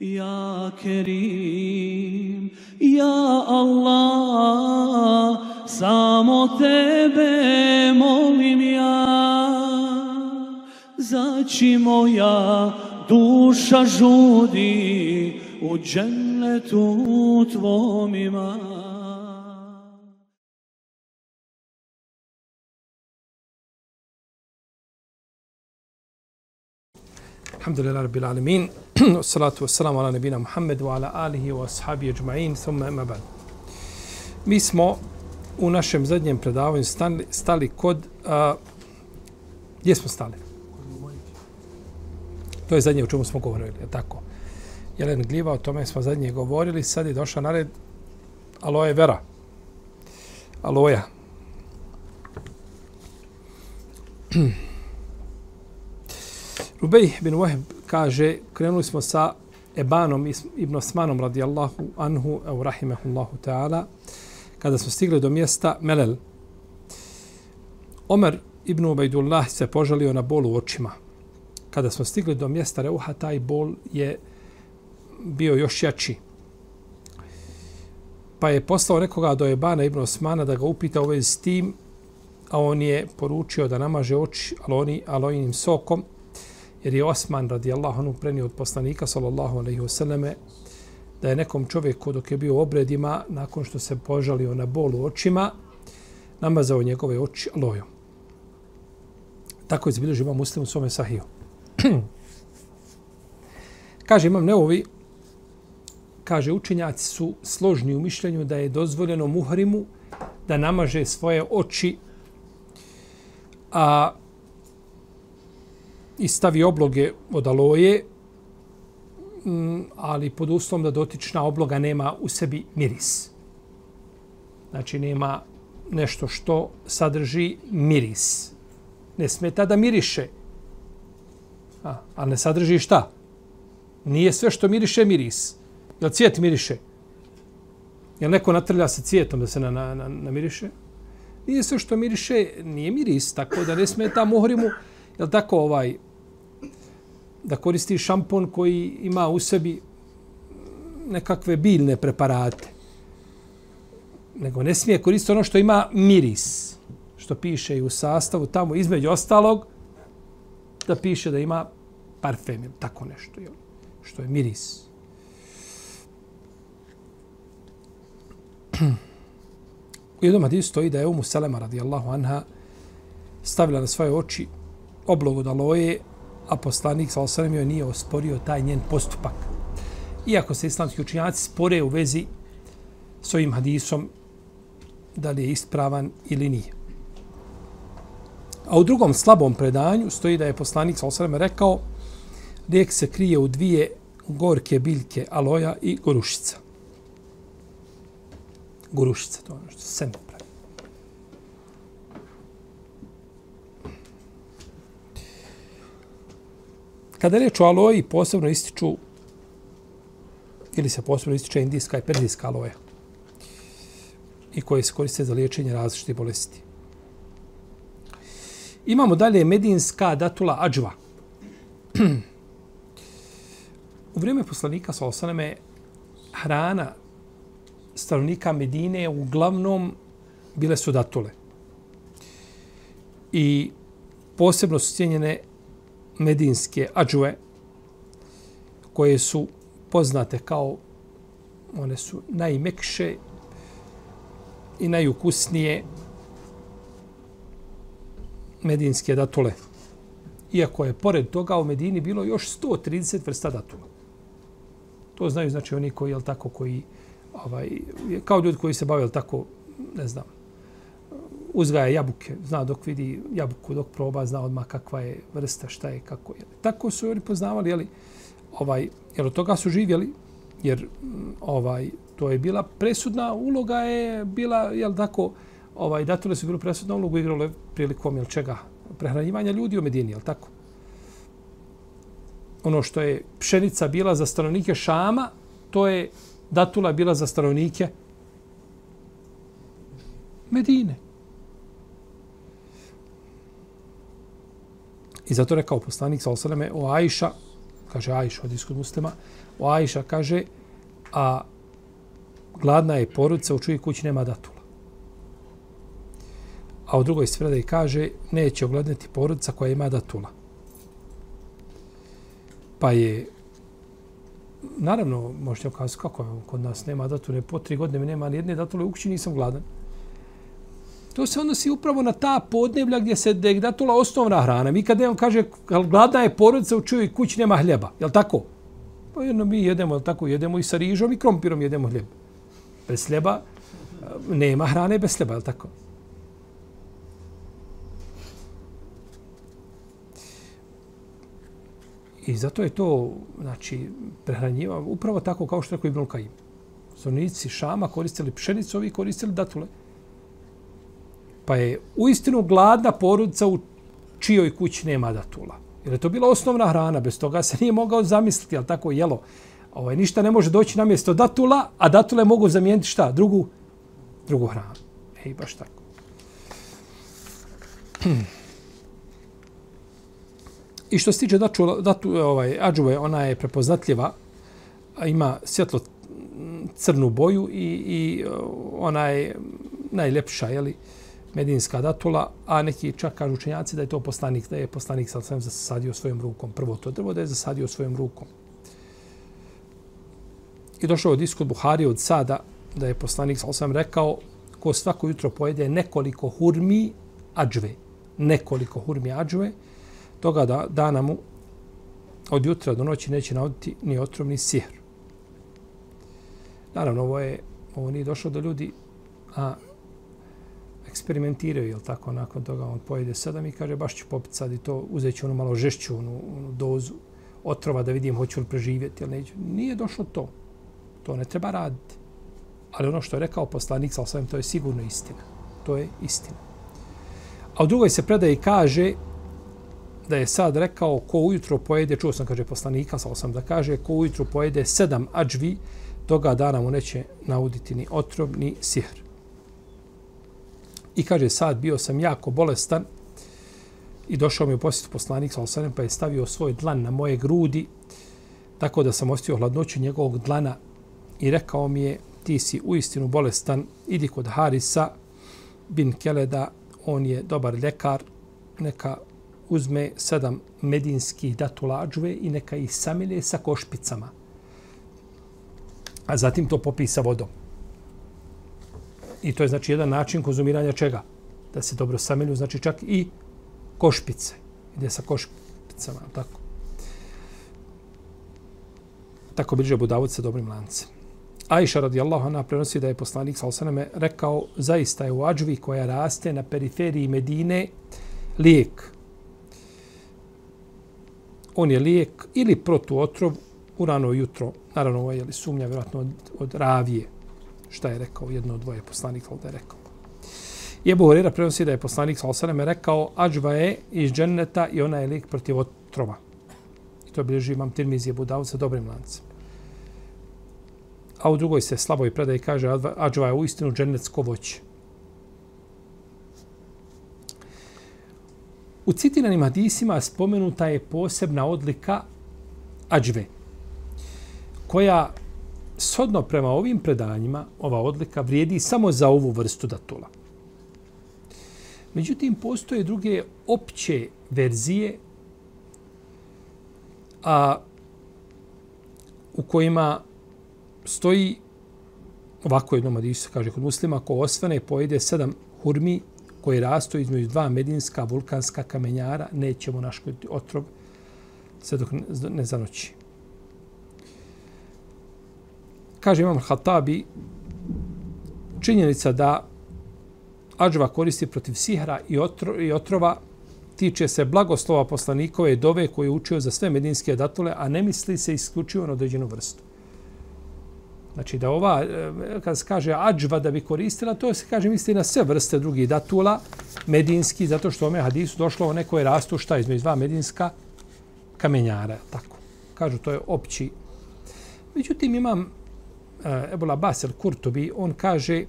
Ja Kerim, ja Allah, samo tebe molim ja. Zaći moja duša žudi u džennetu tvom imam Alhamdulillah rabbil alamin. Wassalatu wassalamu ala nabina Muhammedu, wa ala alihi wa ashabi ajma'in. Thumma ima ba'd. Mi smo u našem zadnjem predavanju stali, stali kod a, gdje smo stali? To je zadnje o čemu smo govorili, je tako? Jelen Gliva, o tome smo zadnje govorili, sad je došla na red aloe vera. Aloja. Rubej bin Wahb kaže, krenuli smo sa Ebanom ibn Osmanom radijallahu anhu, au rahimahullahu ta'ala, kada smo stigli do mjesta Melel. Omer ibn Ubajdullah se požalio na bol u očima. Kada smo stigli do mjesta Reuha, taj bol je bio još jači. Pa je poslao nekoga do Ebana ibn Osmana da ga upita u vezi s tim, a on je poručio da namaže oči aloni, alojinim sokom, jer je Osman radijallahu anhu prenio od poslanika sallallahu alejhi ve selleme da je nekom čovjeku dok je bio u obredima nakon što se požalio na bol u očima namazao njegove oči alojom. Tako je zabilježio imam muslim u svome sahiju. kaže imam neovi, kaže učenjaci su složni u mišljenju da je dozvoljeno muhrimu da namaže svoje oči a i stavi obloge od aloje, mm, ali pod uslovom da dotična obloga nema u sebi miris. Znači nema nešto što sadrži miris. Ne smeta da miriše. A, ali ne sadrži šta? Nije sve što miriše miris. Jel cvijet miriše? Jel neko natrlja se cvijetom da se na, na, na, na miriše? Nije sve što miriše, nije miris, tako da ne smeta muhrimu jel tako ovaj da koristi šampon koji ima u sebi nekakve biljne preparate. Nego ne smije koristiti ono što ima miris. Što piše i u sastavu tamo između ostalog da piše da ima parfem, tako nešto. Jel? Što je miris. U jednom hadisu stoji da je Umu Selema radijallahu anha stavila na svoje oči oblogu da loje, a poslanik sa osanem joj nije osporio taj njen postupak. Iako se islamski učinjaci spore u vezi s ovim hadisom, da li je ispravan ili nije. A u drugom slabom predanju stoji da je poslanik sa osanem rekao lijek se krije u dvije gorke biljke aloja i gorušica. Gorušica, to je ono što se Kada reč o aloji, posebno ističu, ili se posebno ističe indijska i perzijska aloja, i koje se koriste za liječenje različitih bolesti. Imamo dalje medinska datula ađva. U vrijeme poslanika sa osaname hrana stanovnika Medine uglavnom bile su datule. I posebno su cijenjene medinske ađue, koje su poznate kao, one su najmekše i najukusnije medinske datule. Iako je pored toga u Medini bilo još 130 vrsta datula. To znaju znači oni koji, jel tako, koji, ovaj, kao ljudi koji se bave, jel tako, ne znam, uzgaja jabuke, zna dok vidi jabuku, dok proba, zna odmah kakva je vrsta, šta je, kako je. Tako su oni poznavali, jeli, ovaj, jer od toga su živjeli, jer mm, ovaj, to je bila presudna uloga, je bila, jel tako, ovaj, datule su bilo presudna ulogu igrale prilikom, jel čega, prehranjivanja ljudi u Medini, jel tako? Ono što je pšenica bila za stanovnike Šama, to je datula bila za stanovnike Medine. I zato rekao poslanik sa osaleme o Ajša, kaže Ajša od iskod muslima, o Ajša kaže, a gladna je porodica, u čuji kući nema datula. A u drugoj spredaji kaže, neće ogledati porodica koja ima datula. Pa je, naravno, možete okazati kako kod nas nema datule, po tri godine mi nema ni jedne datule, u kući nisam gladan. To se odnosi upravo na ta podneblja gdje se degdatula osnovna hrana. Mi kad on kaže, gladna je porodica u čujoj kući nema hljeba. Je tako? Pa jedno mi jedemo, tako jedemo i sa rižom i krompirom jedemo hljeb. Bez hljeba eh, nema hrane bez hljeba, je tako? I zato je to, znači, prehranjiva, upravo tako kao što je rekao Ibn Kajim. Stanovnici Šama koristili pšenicu, ovi koristili datule. Pa je uistinu gladna porodica u čijoj kući nema datula. Jer je to bila osnovna hrana, bez toga se nije mogao zamisliti, ali tako jelo. Ovaj, ništa ne može doći na mjesto datula, a datule mogu zamijeniti šta? Drugu, drugu hranu. Ej, baš tako. I što se tiče datu, datu, ovaj, ađuve, ona je prepoznatljiva, ima svjetlo crnu boju i, i ona je najljepša, jeli, medinska datula, a neki čak kažu učenjaci da je to poslanik, da je poslanik sa sam zasadio svojom rukom. Prvo to drvo da je zasadio svojom rukom. I došao od iskod Buhari od sada da je poslanik sa sam rekao ko svako jutro pojede nekoliko hurmi ađve. Nekoliko hurmi ađve. Toga da dana mu od jutra do noći neće navoditi ni otrov ni sihr. Naravno, ovo je ovo nije došlo do ljudi, a eksperimentiraju, jel tako, nakon toga on pojede sedam i kaže baš ću popiti sad i to, uzet ću onu malo žešću, onu, onu dozu otrova da vidim hoću li preživjeti ili neću. Nije došlo to. To ne treba raditi. Ali ono što je rekao poslanik, sa osvijem, to je sigurno istina. To je istina. A u drugoj se predaje i kaže da je sad rekao ko ujutro pojede, čuo sam, kaže poslanika, sa osam da kaže, ko ujutro pojede sedam ađvi, toga dana mu neće nauditi ni otrov, ni sihr. I kaže, sad bio sam jako bolestan i došao mi u posjetu poslanik sa osanem, pa je stavio svoj dlan na moje grudi, tako da sam ostio hladnoću njegovog dlana i rekao mi je, ti si uistinu bolestan, idi kod Harisa bin Keleda, on je dobar ljekar, neka uzme sedam medinskih datulađuve i neka ih samile sa košpicama. A zatim to popisa vodom. I to je znači jedan način konzumiranja čega? Da se dobro samelju, znači čak i košpice. Ide sa košpicama, tako. Tako bliže Budavod sa dobrim lancem. Aisha radijallahu anha prenosi da je poslanik sa osaname rekao zaista je u Ađvi koja raste na periferiji Medine lijek. On je lijek ili protuotrov u rano jutro. Naravno, ovo je sumnja vjerojatno od, od ravije šta je rekao jedno od dvoje poslanika da je rekao. I Ebu Horira prenosi da je poslanik sa osaneme rekao Ađva je iz dženneta i ona je lik protiv otrova. I to bilježi imam Tirmizi Ebu Dawud sa dobrim lancem. A u drugoj se slaboj predaj kaže Ađva je u istinu džennetsko voće. U citiranim hadisima spomenuta je posebna odlika Ađve, koja sodno prema ovim predanjima, ova odlika vrijedi samo za ovu vrstu datula. Međutim, postoje druge opće verzije a, u kojima stoji ovako jednom od se kaže kod muslima, ko osvane pojede sedam hurmi koje rastu između dva medinska vulkanska kamenjara, nećemo naškoditi otrov sve dok ne zanoći kaže imam Hatabi, činjenica da Ađva koristi protiv sihra i, otro, i otrova tiče se blagoslova poslanikove dove koje je učio za sve medinske datule, a ne misli se isključivo na određenu vrstu. Znači da ova, e, kad se kaže ađva da bi koristila, to se kaže misli na sve vrste drugih datula, medinski, zato što ome hadisu došlo o nekoj rastu šta između dva medinska kamenjara. Tako. Kažu, to je opći. Međutim, imam Eh, Ebul Ebu Labas el-Kurtubi, on kaže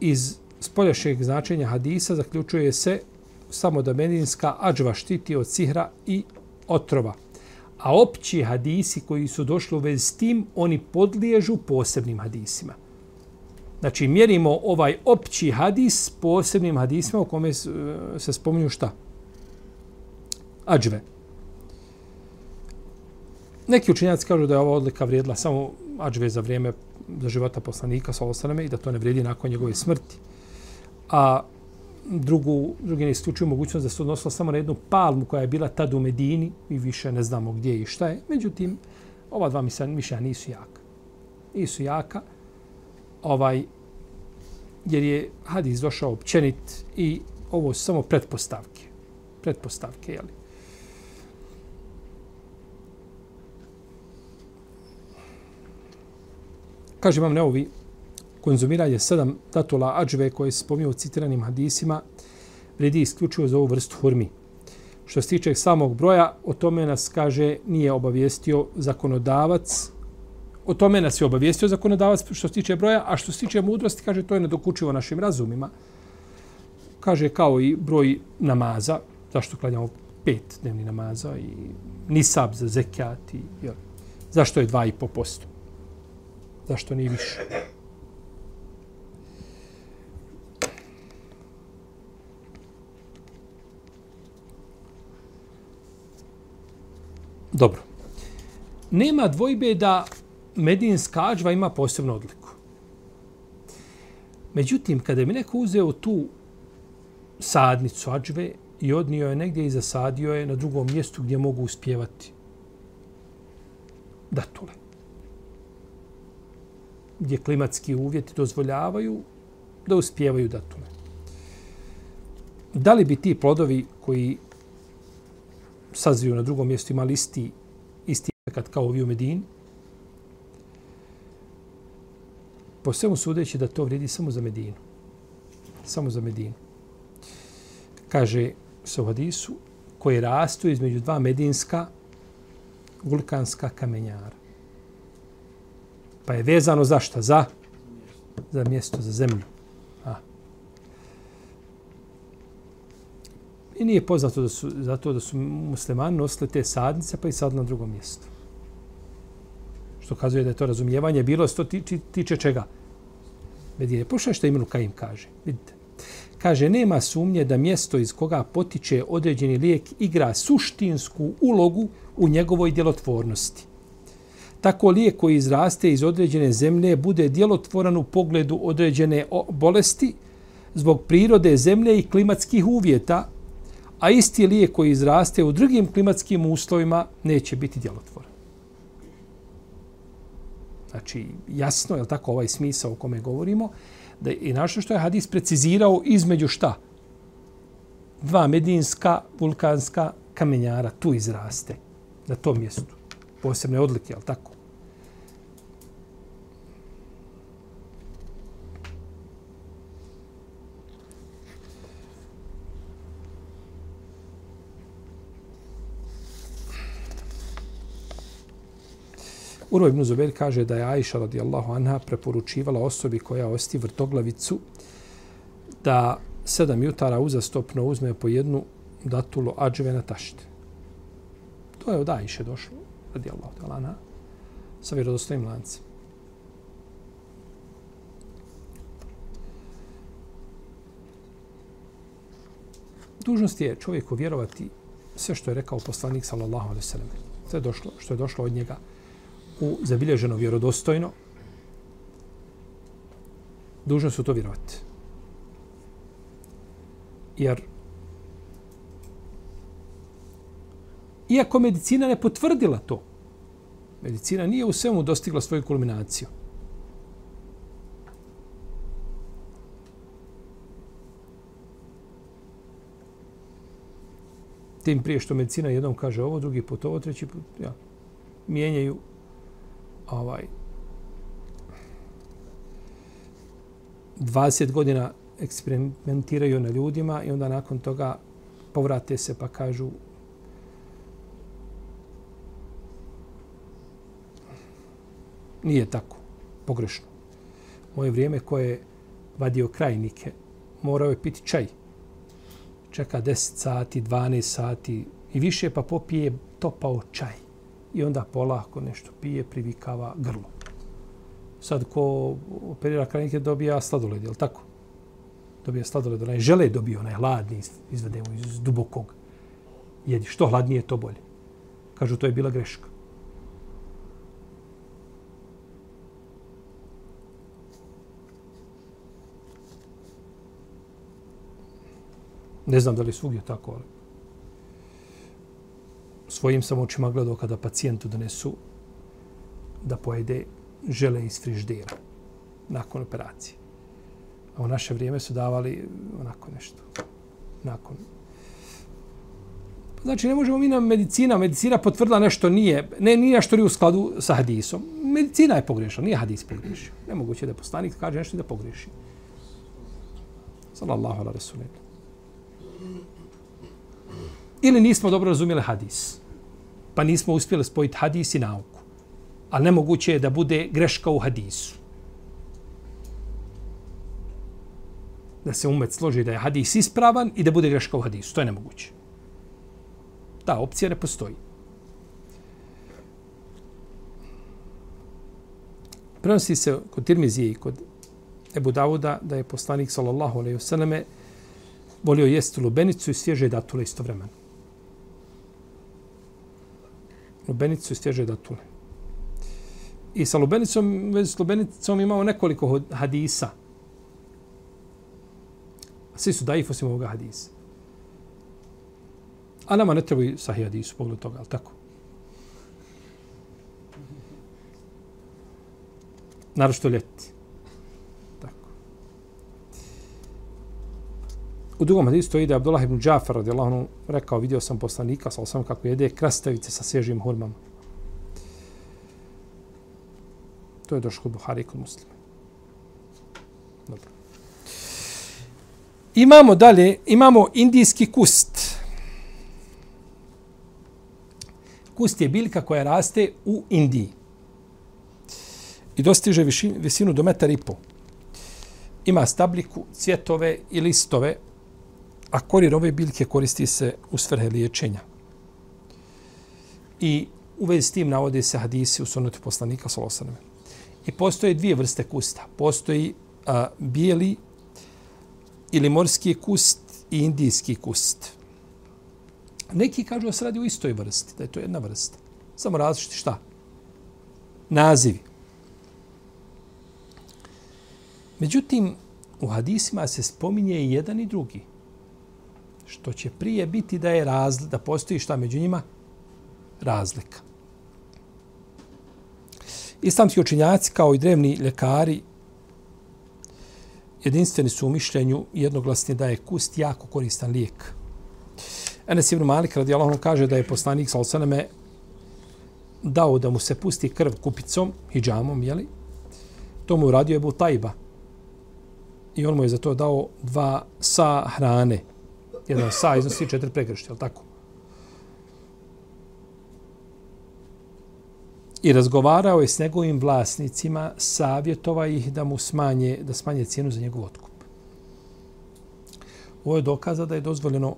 iz spoljašnjeg značenja hadisa zaključuje se samo da medinska ađva štiti od sihra i otrova. A opći hadisi koji su došli u vezi s tim, oni podliježu posebnim hadisima. Znači, mjerimo ovaj opći hadis posebnim hadisima u kome eh, se spominju šta? Ađve. Neki učinjaci kažu da je ova odlika vrijedila samo ađve za vrijeme za života poslanika sa osaname i da to ne vrijedi nakon njegove smrti. A drugu, drugi ne isključuju mogućnost da se odnosila samo na jednu palmu koja je bila tad u Medini i više ne znamo gdje i šta je. Međutim, ova dva mišlja nisu jaka. Nisu jaka. Ovaj, jer je hadis došao općenit i ovo su samo pretpostavke. Pretpostavke, jeli. Kaže vam Neovi, konzumiranje sedam datula ađve koje se spominje u citiranim hadisima vredi isključivo za ovu vrstu hurmi. Što se tiče samog broja, o tome nas kaže nije obavijestio zakonodavac. O tome nas je obavijestio zakonodavac što se tiče broja, a što se tiče mudrosti, kaže to je nedokučivo našim razumima. Kaže kao i broj namaza, zašto klanjamo pet dnevni namaza i nisab za zekijat i jel, zašto je dva i po posto. Zašto nije više? Dobro. Nema dvojbe da medinska ađva ima posebnu odliku. Međutim, kada mi neko uzeo tu sadnicu ađve i odnio je negdje i zasadio je na drugom mjestu gdje mogu uspjevati datule. Gdje klimatski uvjeti dozvoljavaju da uspjevaju datume. Da li bi ti plodovi koji sazviju na drugom mjestu imali isti, isti efekt kao ovi u Medini. Po svemu sudeći da to vrijedi samo za Medinu. Samo za Medinu. Kaže se u hadisu, koje rastu između dva medinska vulkanska kamenjara. Pa je vezano za šta? Za? Za mjesto, za zemlju. A. I nije poznato da su, zato da su muslimani nosili te sadnice pa i sad na drugom mjestu. Što kazuje da je to razumijevanje bilo što tiče, tiče čega? Medine. Pošto što Ibn Kajim kaže. Vidite. Kaže, nema sumnje da mjesto iz koga potiče određeni lijek igra suštinsku ulogu u njegovoj djelotvornosti. Tako lijek koji izraste iz određene zemlje bude djelotvoran u pogledu određene bolesti zbog prirode zemlje i klimatskih uvjeta a isti lijek koji izraste u drugim klimatskim uslovima neće biti djelotvoran. Znači, jasno je tako ovaj smisao o kome govorimo, da i našto što je hadis precizirao između šta? Dva medinska vulkanska kamenjara tu izraste na tom mjestu. Posebne odlike, je tako? Urva ibn Zubair kaže da je Aisha radijallahu anha preporučivala osobi koja osti vrtoglavicu da sedam jutara uzastopno uzme po jednu datulu ađve na tašte. To je od Aisha došlo, radijallahu anha, sa vjerodostojim lancem. Dužnost je čovjeku vjerovati sve što je rekao poslanik sallallahu alejhi ve sellem. je došlo što je došlo od njega u zabilježeno vjerodostojno, dužno su to vjerovati. Jer iako medicina ne potvrdila to, medicina nije u svemu dostigla svoju kulminaciju. Tim prije što medicina jednom kaže ovo, drugi put ovo, treći put, ja, mijenjaju ovaj 20 godina eksperimentiraju na ljudima i onda nakon toga povrate se pa kažu nije tako, pogrešno. Moje vrijeme koje je vadio krajnike, morao je piti čaj. Čeka 10 sati, 12 sati i više pa popije topao čaj i onda polako nešto pije, privikava grlo. Sad ko operira krajnike dobija sladoled, je li tako? Dobija sladoled, onaj žele dobio, onaj hladni, izvede mu iz dubokog. Jedi, što hladnije, to bolje. Kažu, to je bila greška. Ne znam da li svugdje tako, ali svojim sam očima gledao kada pacijentu donesu da pojede žele iz friždera nakon operacije. A u naše vrijeme su davali onako nešto. Nakon. Znači, ne možemo mi na medicina, medicina potvrdila nešto nije, ne, nije što nije u skladu sa hadisom. Medicina je pogrešila, nije hadis pogrešio. Nemoguće da poslanik kaže nešto da pogreši. Sallallahu ala rasulina. Ili nismo dobro razumjeli hadis, pa nismo uspjeli spojiti hadis i nauku. Ali nemoguće je da bude greška u hadisu. Da se umet složi da je hadis ispravan i da bude greška u hadisu. To je nemoguće. Ta opcija ne postoji. Prenosi se kod Tirmizije i kod Ebu Davuda da je poslanik sallallahu alaihi wasallam volio jesti lubenicu i svježe datule istovremeno. Lubenicu i svježe datule. I sa lubenicom, vezi s lubenicom imamo nekoliko hadisa. Svi su daif osim ovoga hadisa. A nama ne trebaju sahih hadisu, pogled toga, ali tako? Naravno što ljeti. U drugom hadisu stoji da je Abdullah ibn Džafar radijallahu anhu rekao, vidio sam poslanika, sa osam kako jede krastavice sa svježim hurmama. To je došlo kod Buhari kod muslima. Dobro. Imamo dalje, imamo indijski kust. Kust je biljka koja raste u Indiji. I dostiže visinu do metara i pol. Ima stabliku, cvjetove i listove a korijen ove biljke koristi se u svrhe liječenja. I u vezi s tim navode se hadisi u sunetu poslanika Solosaneme. I postoje dvije vrste kusta. Postoji a, bijeli ili morski kust i indijski kust. Neki kažu da se radi u istoj vrsti, da je to jedna vrsta. Samo različiti šta? Nazivi. Međutim, u hadisima se spominje i jedan i drugi što će prije biti da je razli, da postoji šta među njima? Razlika. Islamski učinjaci kao i drevni ljekari jedinstveni su u mišljenju jednoglasni da je kust jako koristan lijek. Enes Ibn Malik radi Allah kaže da je poslanik sa dao da mu se pusti krv kupicom, hijamom, jeli? To mu uradio je Tajba. I on mu je za to dao dva sa hrane jedan sa iznosi četiri prekršća, je tako? I razgovarao je s njegovim vlasnicima, savjetova ih da mu smanje, da smanje cijenu za njegov otkup. Ovo je dokaza da je dozvoljeno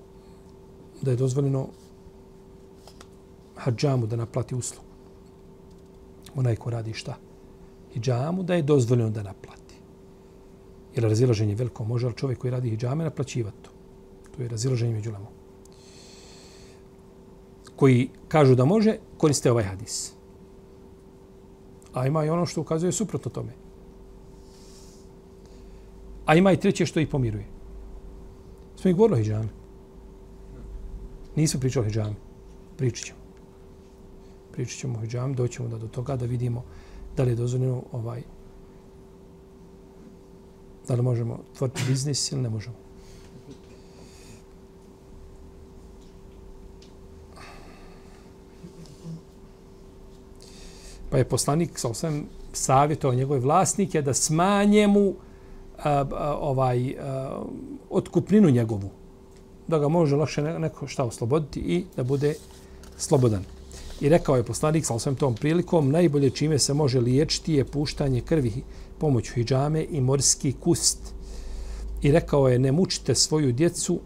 da je dozvoljeno hađamu da naplati uslugu. Onaj ko radi šta? Hidžamu da je dozvoljeno da naplati. Jer razilaženje veliko može, ali čovjek koji radi hidžame naplaćivati to. To je razilaženje među lemom. Koji kažu da može, koriste ovaj hadis. A ima i ono što ukazuje suprotno tome. A ima i treće što ih pomiruje. Smo ih govorili o hijjami. Nismo pričali o hijjami. Pričat ćemo. Pričat ćemo o hijjami, doćemo da do toga da vidimo da li je dozvoljeno ovaj da li možemo tvoriti biznis ili ne možemo. Pa je poslanik sa osvijem savjetovao njegove vlasnike da smanje mu a, a, ovaj a, otkupninu njegovu. Da ga može lakše neko šta osloboditi i da bude slobodan. I rekao je poslanik sa osvijem tom prilikom, najbolje čime se može liječiti je puštanje krvi pomoću hijjame i morski kust. I rekao je, ne mučite svoju djecu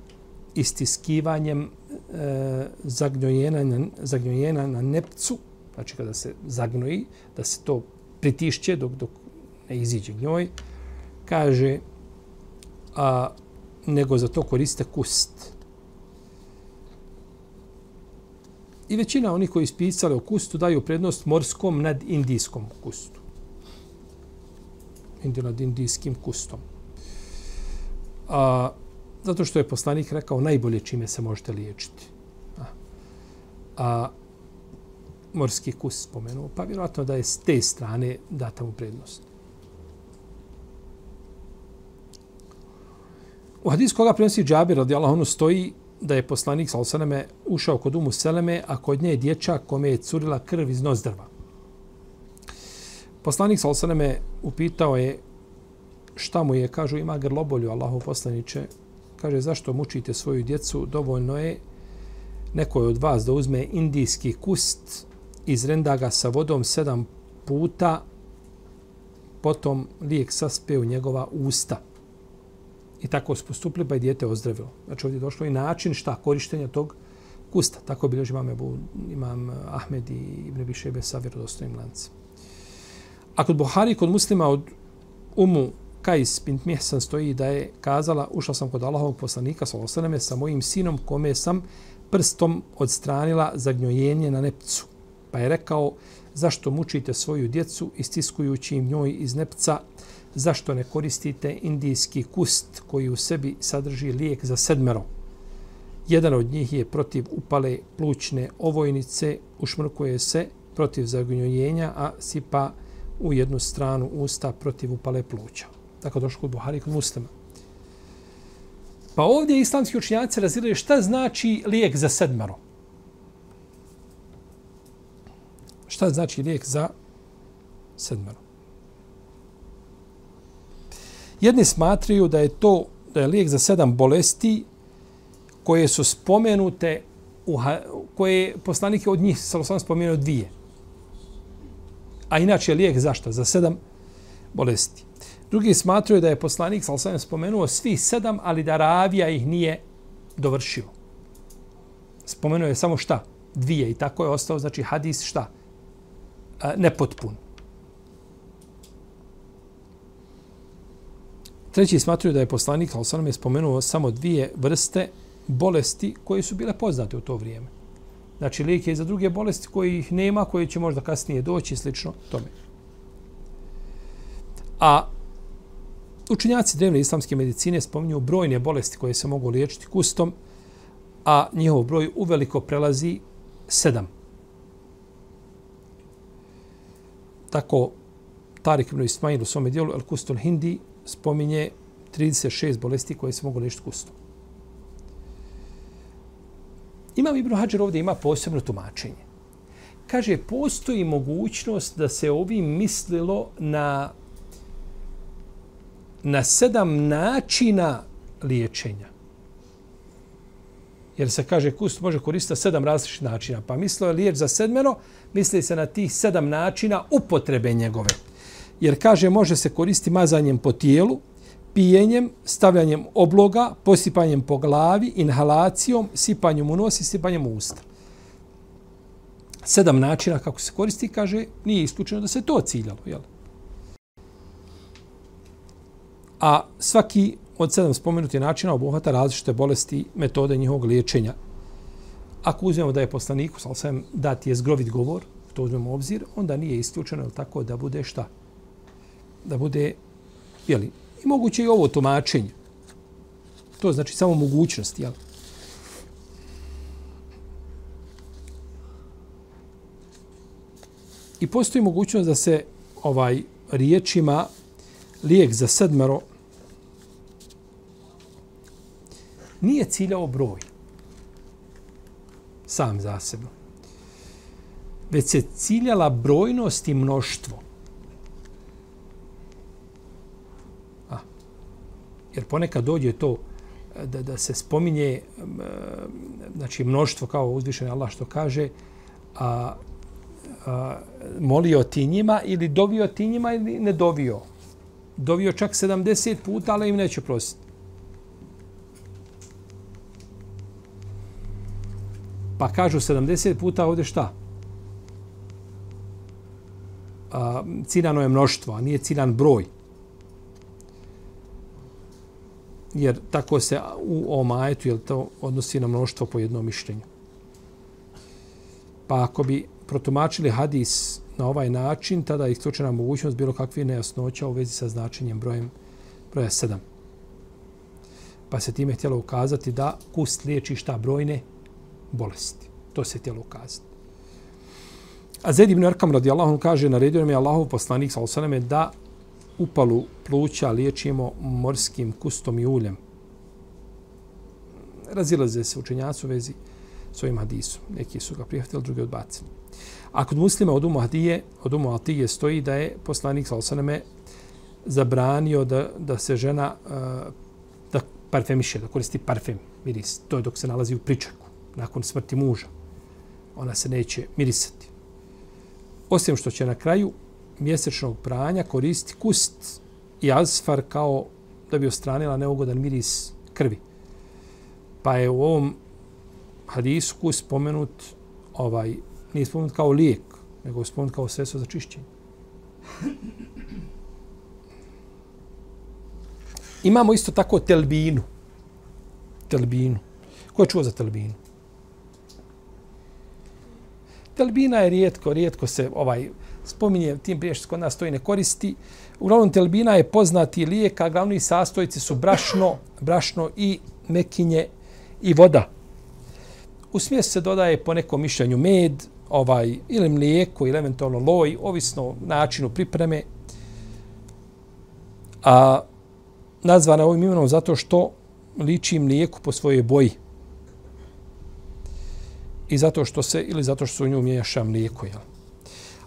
istiskivanjem e, zagnjojena, zagnjojena na nepcu znači kada se zagnoji, da se to pritišće dok, dok ne iziđe gnjoj, kaže, a, nego za to koriste kust. I većina onih koji ispisali o kustu daju prednost morskom nad indijskom kustu. Indi nad indijskim kustom. A, zato što je poslanik rekao najbolje čime se možete liječiti. A, a morski kus spomenuo, pa vjerojatno da je s te strane data mu prednost. U hadis koga prenosi Džabir radijallahu anhu stoji da je poslanik sa osaname ušao kod umu Seleme, a kod nje je dječak kome je curila krv iz nozdrva. Poslanik sa osaname upitao je šta mu je, kažu ima grlobolju Allahu poslaniće, kaže zašto mučite svoju djecu, dovoljno je nekoj od vas da uzme indijski kust, izrenda ga sa vodom sedam puta, potom lijek saspe u njegova usta. I tako su postupili, pa je dijete ozdravilo. Znači ovdje je došlo i način šta korištenja tog kusta. Tako bilježi imam, Ebu, imam Ahmed i Ibn Bišebe sa vjerodostojnim lancem. A kod Buhari, kod muslima od Umu Kajs bint Mihsan stoji da je kazala ušla sam kod Allahovog poslanika sa osaname sa mojim sinom kome sam prstom odstranila zagnjojenje na nepcu. Pa je rekao zašto mučite svoju djecu istiskujući im njoj iz nepca zašto ne koristite indijski kust koji u sebi sadrži lijek za sedmero. Jedan od njih je protiv upale plućne ovojnice, ušmrkuje se protiv zagnjojenja, a sipa u jednu stranu usta protiv upale pluća. Tako došlo kod Buhari kod muslima. Pa ovdje islamski učinjaci razilaju šta znači lijek za sedmero. Šta znači lijek za sedmero? Jedni smatraju da je to da je lijek za sedam bolesti koje su spomenute u, koje poslanike od njih sam spomenuo dvije. A inače je lijek zašto? Za sedam bolesti. Drugi smatraju da je poslanik sa sam spomenuo svi sedam, ali da ravija ih nije dovršio. Spomenuo je samo šta? Dvije. I tako je ostao, znači hadis šta? Nepotpun. Treći smatruju da je poslanik Al-Salam je spomenuo samo dvije vrste bolesti koje su bile poznate u to vrijeme. Znači, lijek je za druge bolesti koji ih nema, koje će možda kasnije doći i slično tome. A učinjaci drevne islamske medicine spominju brojne bolesti koje se mogu liječiti kustom, a njihov broj uveliko prelazi sedam. Tako Tarik ibn Ismail u svome dijelu El Kustul Hindi spominje 36 bolesti koje se mogu liječiti kustom. Imam Ibn Hajar ovdje ima posebno tumačenje. Kaže, postoji mogućnost da se ovim mislilo na na sedam načina liječenja. Jer se kaže, kust može koristiti sedam različitih načina. Pa mislo je liječ za sedmeno, misli se na tih sedam načina upotrebe njegove jer kaže može se koristiti mazanjem po tijelu, pijenjem, stavljanjem obloga, posipanjem po glavi, inhalacijom, sipanjem u nos i sipanjem u usta. Sedam načina kako se koristi, kaže, nije isključeno da se to ciljalo. Jel? A svaki od sedam spomenuti načina obuhvata različite bolesti metode njihovog liječenja. Ako uzmemo da je poslaniku, sal sam dati je zgrovit govor, to uzmemo obzir, onda nije isključeno tako da bude šta? da bude, jeli, i moguće i ovo tumačenje. To znači samo mogućnost, jel? I postoji mogućnost da se ovaj riječima lijek za sedmero nije ciljao broj sam za sebe. Već se ciljala brojnost i mnoštvo. A, Jer ponekad dođe to eh, da, da se spominje eh, znači mnoštvo kao uzvišeni Allah što kaže a, a, molio ti njima ili dovio ti njima ili ne dovio. Dovio čak 70 puta, ali im neće prositi. Pa kažu 70 puta ovdje šta? a, ciljano je mnoštvo, a nije ciljan broj. Jer tako se u omajetu, jel to odnosi na mnoštvo po jednom mišljenju. Pa ako bi protumačili hadis na ovaj način, tada je isključena mogućnost bilo kakve nejasnoća u vezi sa značenjem brojem broja 7. Pa se time htjelo ukazati da kust liječi šta brojne bolesti. To se tijelo ukazati. A Zaid ibn Arkam radijallahu kaže, naredio nam je Allahov poslanik sa osaname da upalu pluća liječimo morskim kustom i uljem. Razilaze se učenjaci u vezi s ovim hadisom. Neki su ga prihvatili, drugi odbacili. A kod muslima od umu Hadije, od umu Atije stoji da je poslanik Salosaneme zabranio da, da se žena eh, da parfemiše, da koristi parfem, miris. To je dok se nalazi u pričaku, nakon smrti muža. Ona se neće mirisati. Osim što će na kraju mjesečnog pranja koristiti kust i azfar kao da bi ostranila neugodan miris krvi. Pa je u ovom hadisu kust spomenut ovaj, nije spomenut kao lijek, nego je spomenut kao sredstvo za čišćenje. Imamo isto tako telbinu. Telbinu. Ko je čuo za telbinu? Telbina je rijetko, rijetko se ovaj spominje, tim prije što kod nas to i ne koristi. Uglavnom, telbina je poznati lijek, a glavni sastojci su brašno, brašno i mekinje i voda. U smjes se dodaje po nekom mišljenju med, ovaj, ili mlijeko, ili eventualno loj, ovisno o načinu pripreme. A nazvana ovim imenom zato što liči mlijeku po svojoj boji. I zato što se, ili zato što se u nju miješa mlijeko. Jel?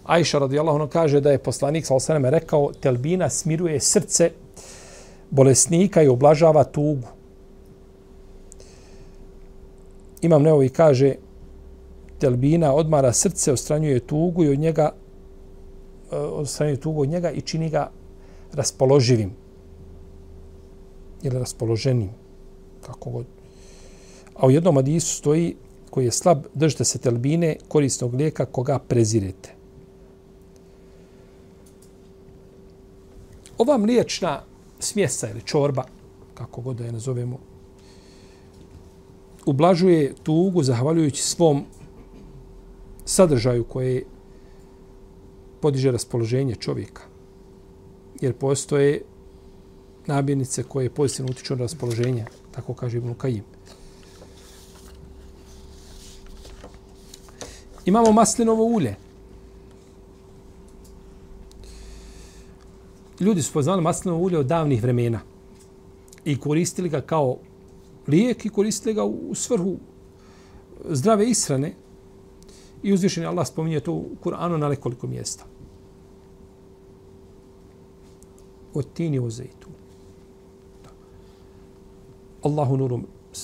Ajša radijallahu ono kaže da je poslanik sa osaname rekao telbina smiruje srce bolesnika i oblažava tugu. Imam neovi kaže telbina odmara srce, ostranjuje tugu i od njega eh, ostranjuje tugu od njega i čini ga raspoloživim ili raspoloženim, kako god. A u jednom adisu stoji koji je slab, držite se telbine korisnog lijeka koga prezirete. Ova mliječna smjesa ili čorba, kako god da je nazovemo, ublažuje tugu zahvaljujući svom sadržaju koje podiže raspoloženje čovjeka. Jer postoje nabirnice koje pozitivno utiču na raspoloženje, tako kaže Ibn Kajim. Imamo maslinovo ulje. Ljudi su poznali maslinovo ulje od davnih vremena i koristili ga kao lijek i koristili ga u svrhu zdrave ishrane. I uzvišen Allah spominje to u Kur'anu na nekoliko mjesta. Od tini u zejtu. Allahu nuru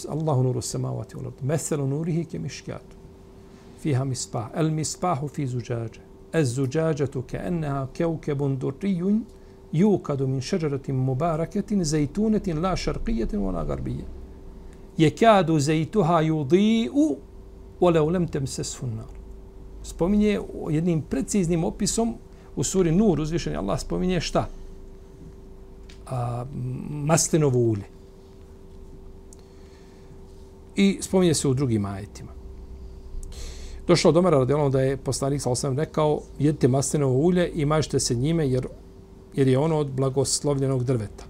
Allahu nuru samavati wal ard. Meselu nurihi ke Fiha فيها مصباح المصباح في زجاجة الزجاجة كأنها كوكب دري يوقد من شجرة مباركة زيتونة لا شرقية ولا غربية يكاد زيتها يضيء ولو لم تمسسه النار spominje jednim preciznim opisom u suri Nur uzvišeni Allah spominje šta? A, maslinovo ulje. I spominje se u drugim ajetima. Došlo od Omara radijalom da je poslanik sa osam rekao jedite maslinovo ulje i mažite se njime jer, jer je ono od blagoslovljenog drveta.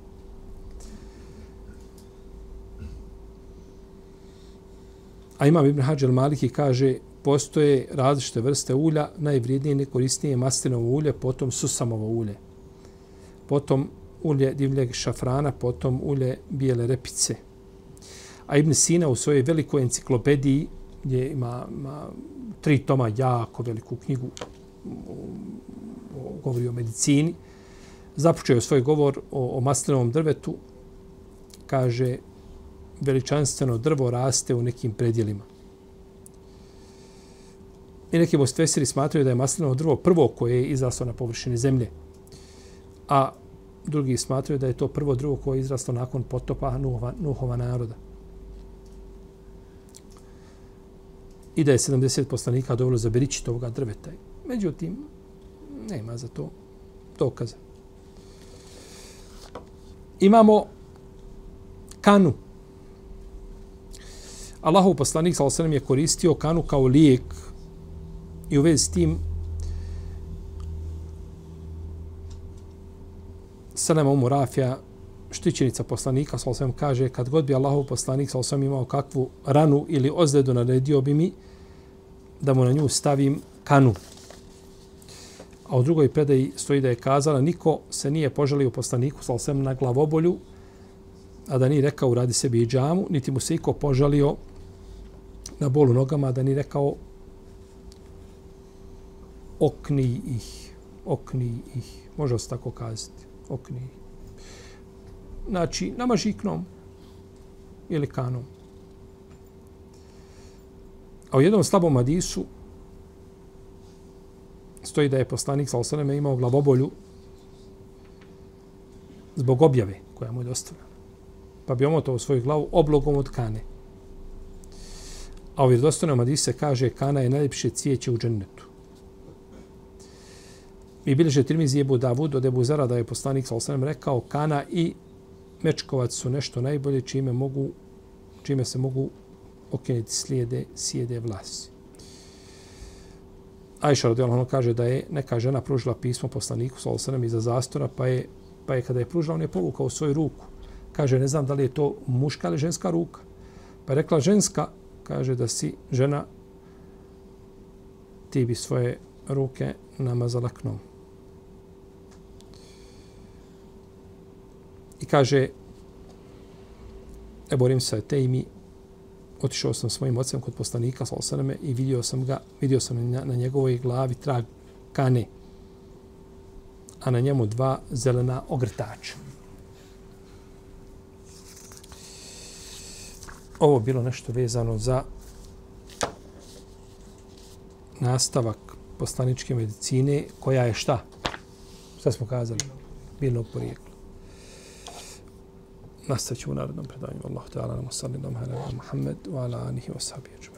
A imam Ibn Hađar Maliki kaže postoje različite vrste ulja, najvrijednije i nekorisnije maslinovo ulje, potom susamovo ulje. Potom ulje divljeg šafrana, potom ulje bijele repice – A Ibn Sina u svojoj velikoj enciklopediji, gdje ima, ima tri toma jako veliku knjigu, mm, govori o medicini, započeo svoj govor o, o maslinovom drvetu, kaže veličanstveno drvo raste u nekim predjelima. I neki bostvesiri smatraju da je maslinovo drvo prvo koje je izraslo na površini zemlje. A drugi smatraju da je to prvo drvo koje je izraslo nakon potopa Nuhova, Nuhova naroda. I da je 70 poslanika dovoljno za berići toga drveta. Međutim, Nema za to dokaza. Imamo kanu. Allahov poslanik sa osrem je koristio kanu kao lijek i u vezi s tim Selema Umu Rafija, štićenica poslanika, sa osvijem, kaže, kad god bi Allahov poslanik sa osvijem imao kakvu ranu ili ozledu naredio bi mi da mu na nju stavim kanu. A u drugoj predaji stoji da je kazala, niko se nije poželio poslaniku sa osvijem na glavobolju, a da nije rekao radi sebi i džamu, niti mu se iko požalio na bolu nogama, da nije rekao okni ih, okni ih, može se tako kazati okni. ih. Znači, nama žiknom ili kanom. A u jednom slabom hadisu stoji da je poslanik sa osaneme imao glavobolju zbog objave koja mu je dostavljena. Pa bi omotao u svoju glavu oblogom od kane. A u vjerodostavnom hadisu se kaže kana je najljepše cvijeće u džennetu. I bilježe Tirmizi Ebu Davud od Ebu Zara da je poslanik sa osanem rekao kana i mečkovac su nešto najbolje čime mogu čime se mogu okrenuti slijede sjede vlasi. Ajša radi ono kaže da je neka žena pružila pismo poslaniku sa osanem iza zastora pa je, pa je kada je pružila on je povukao svoju ruku. Kaže ne znam da li je to muška ili ženska ruka. Pa je rekla ženska kaže da si žena ti bi svoje ruke namazala knom. Kaže, Eborim se te i otišao sam svojim ocem kod poslanika, sa osaname, i vidio sam ga, vidio sam na, na njegovoj glavi trag kane, a na njemu dva zelena ogrtača. Ovo bilo nešto vezano za nastavak poslaničke medicine, koja je šta? Šta smo kazali? Biljnog porijekla. Nastavit ćemo u narodnom predanju. Allahu ta'ala, nama salli, hala, Muhammed, wa ala anihi wa sahbihi.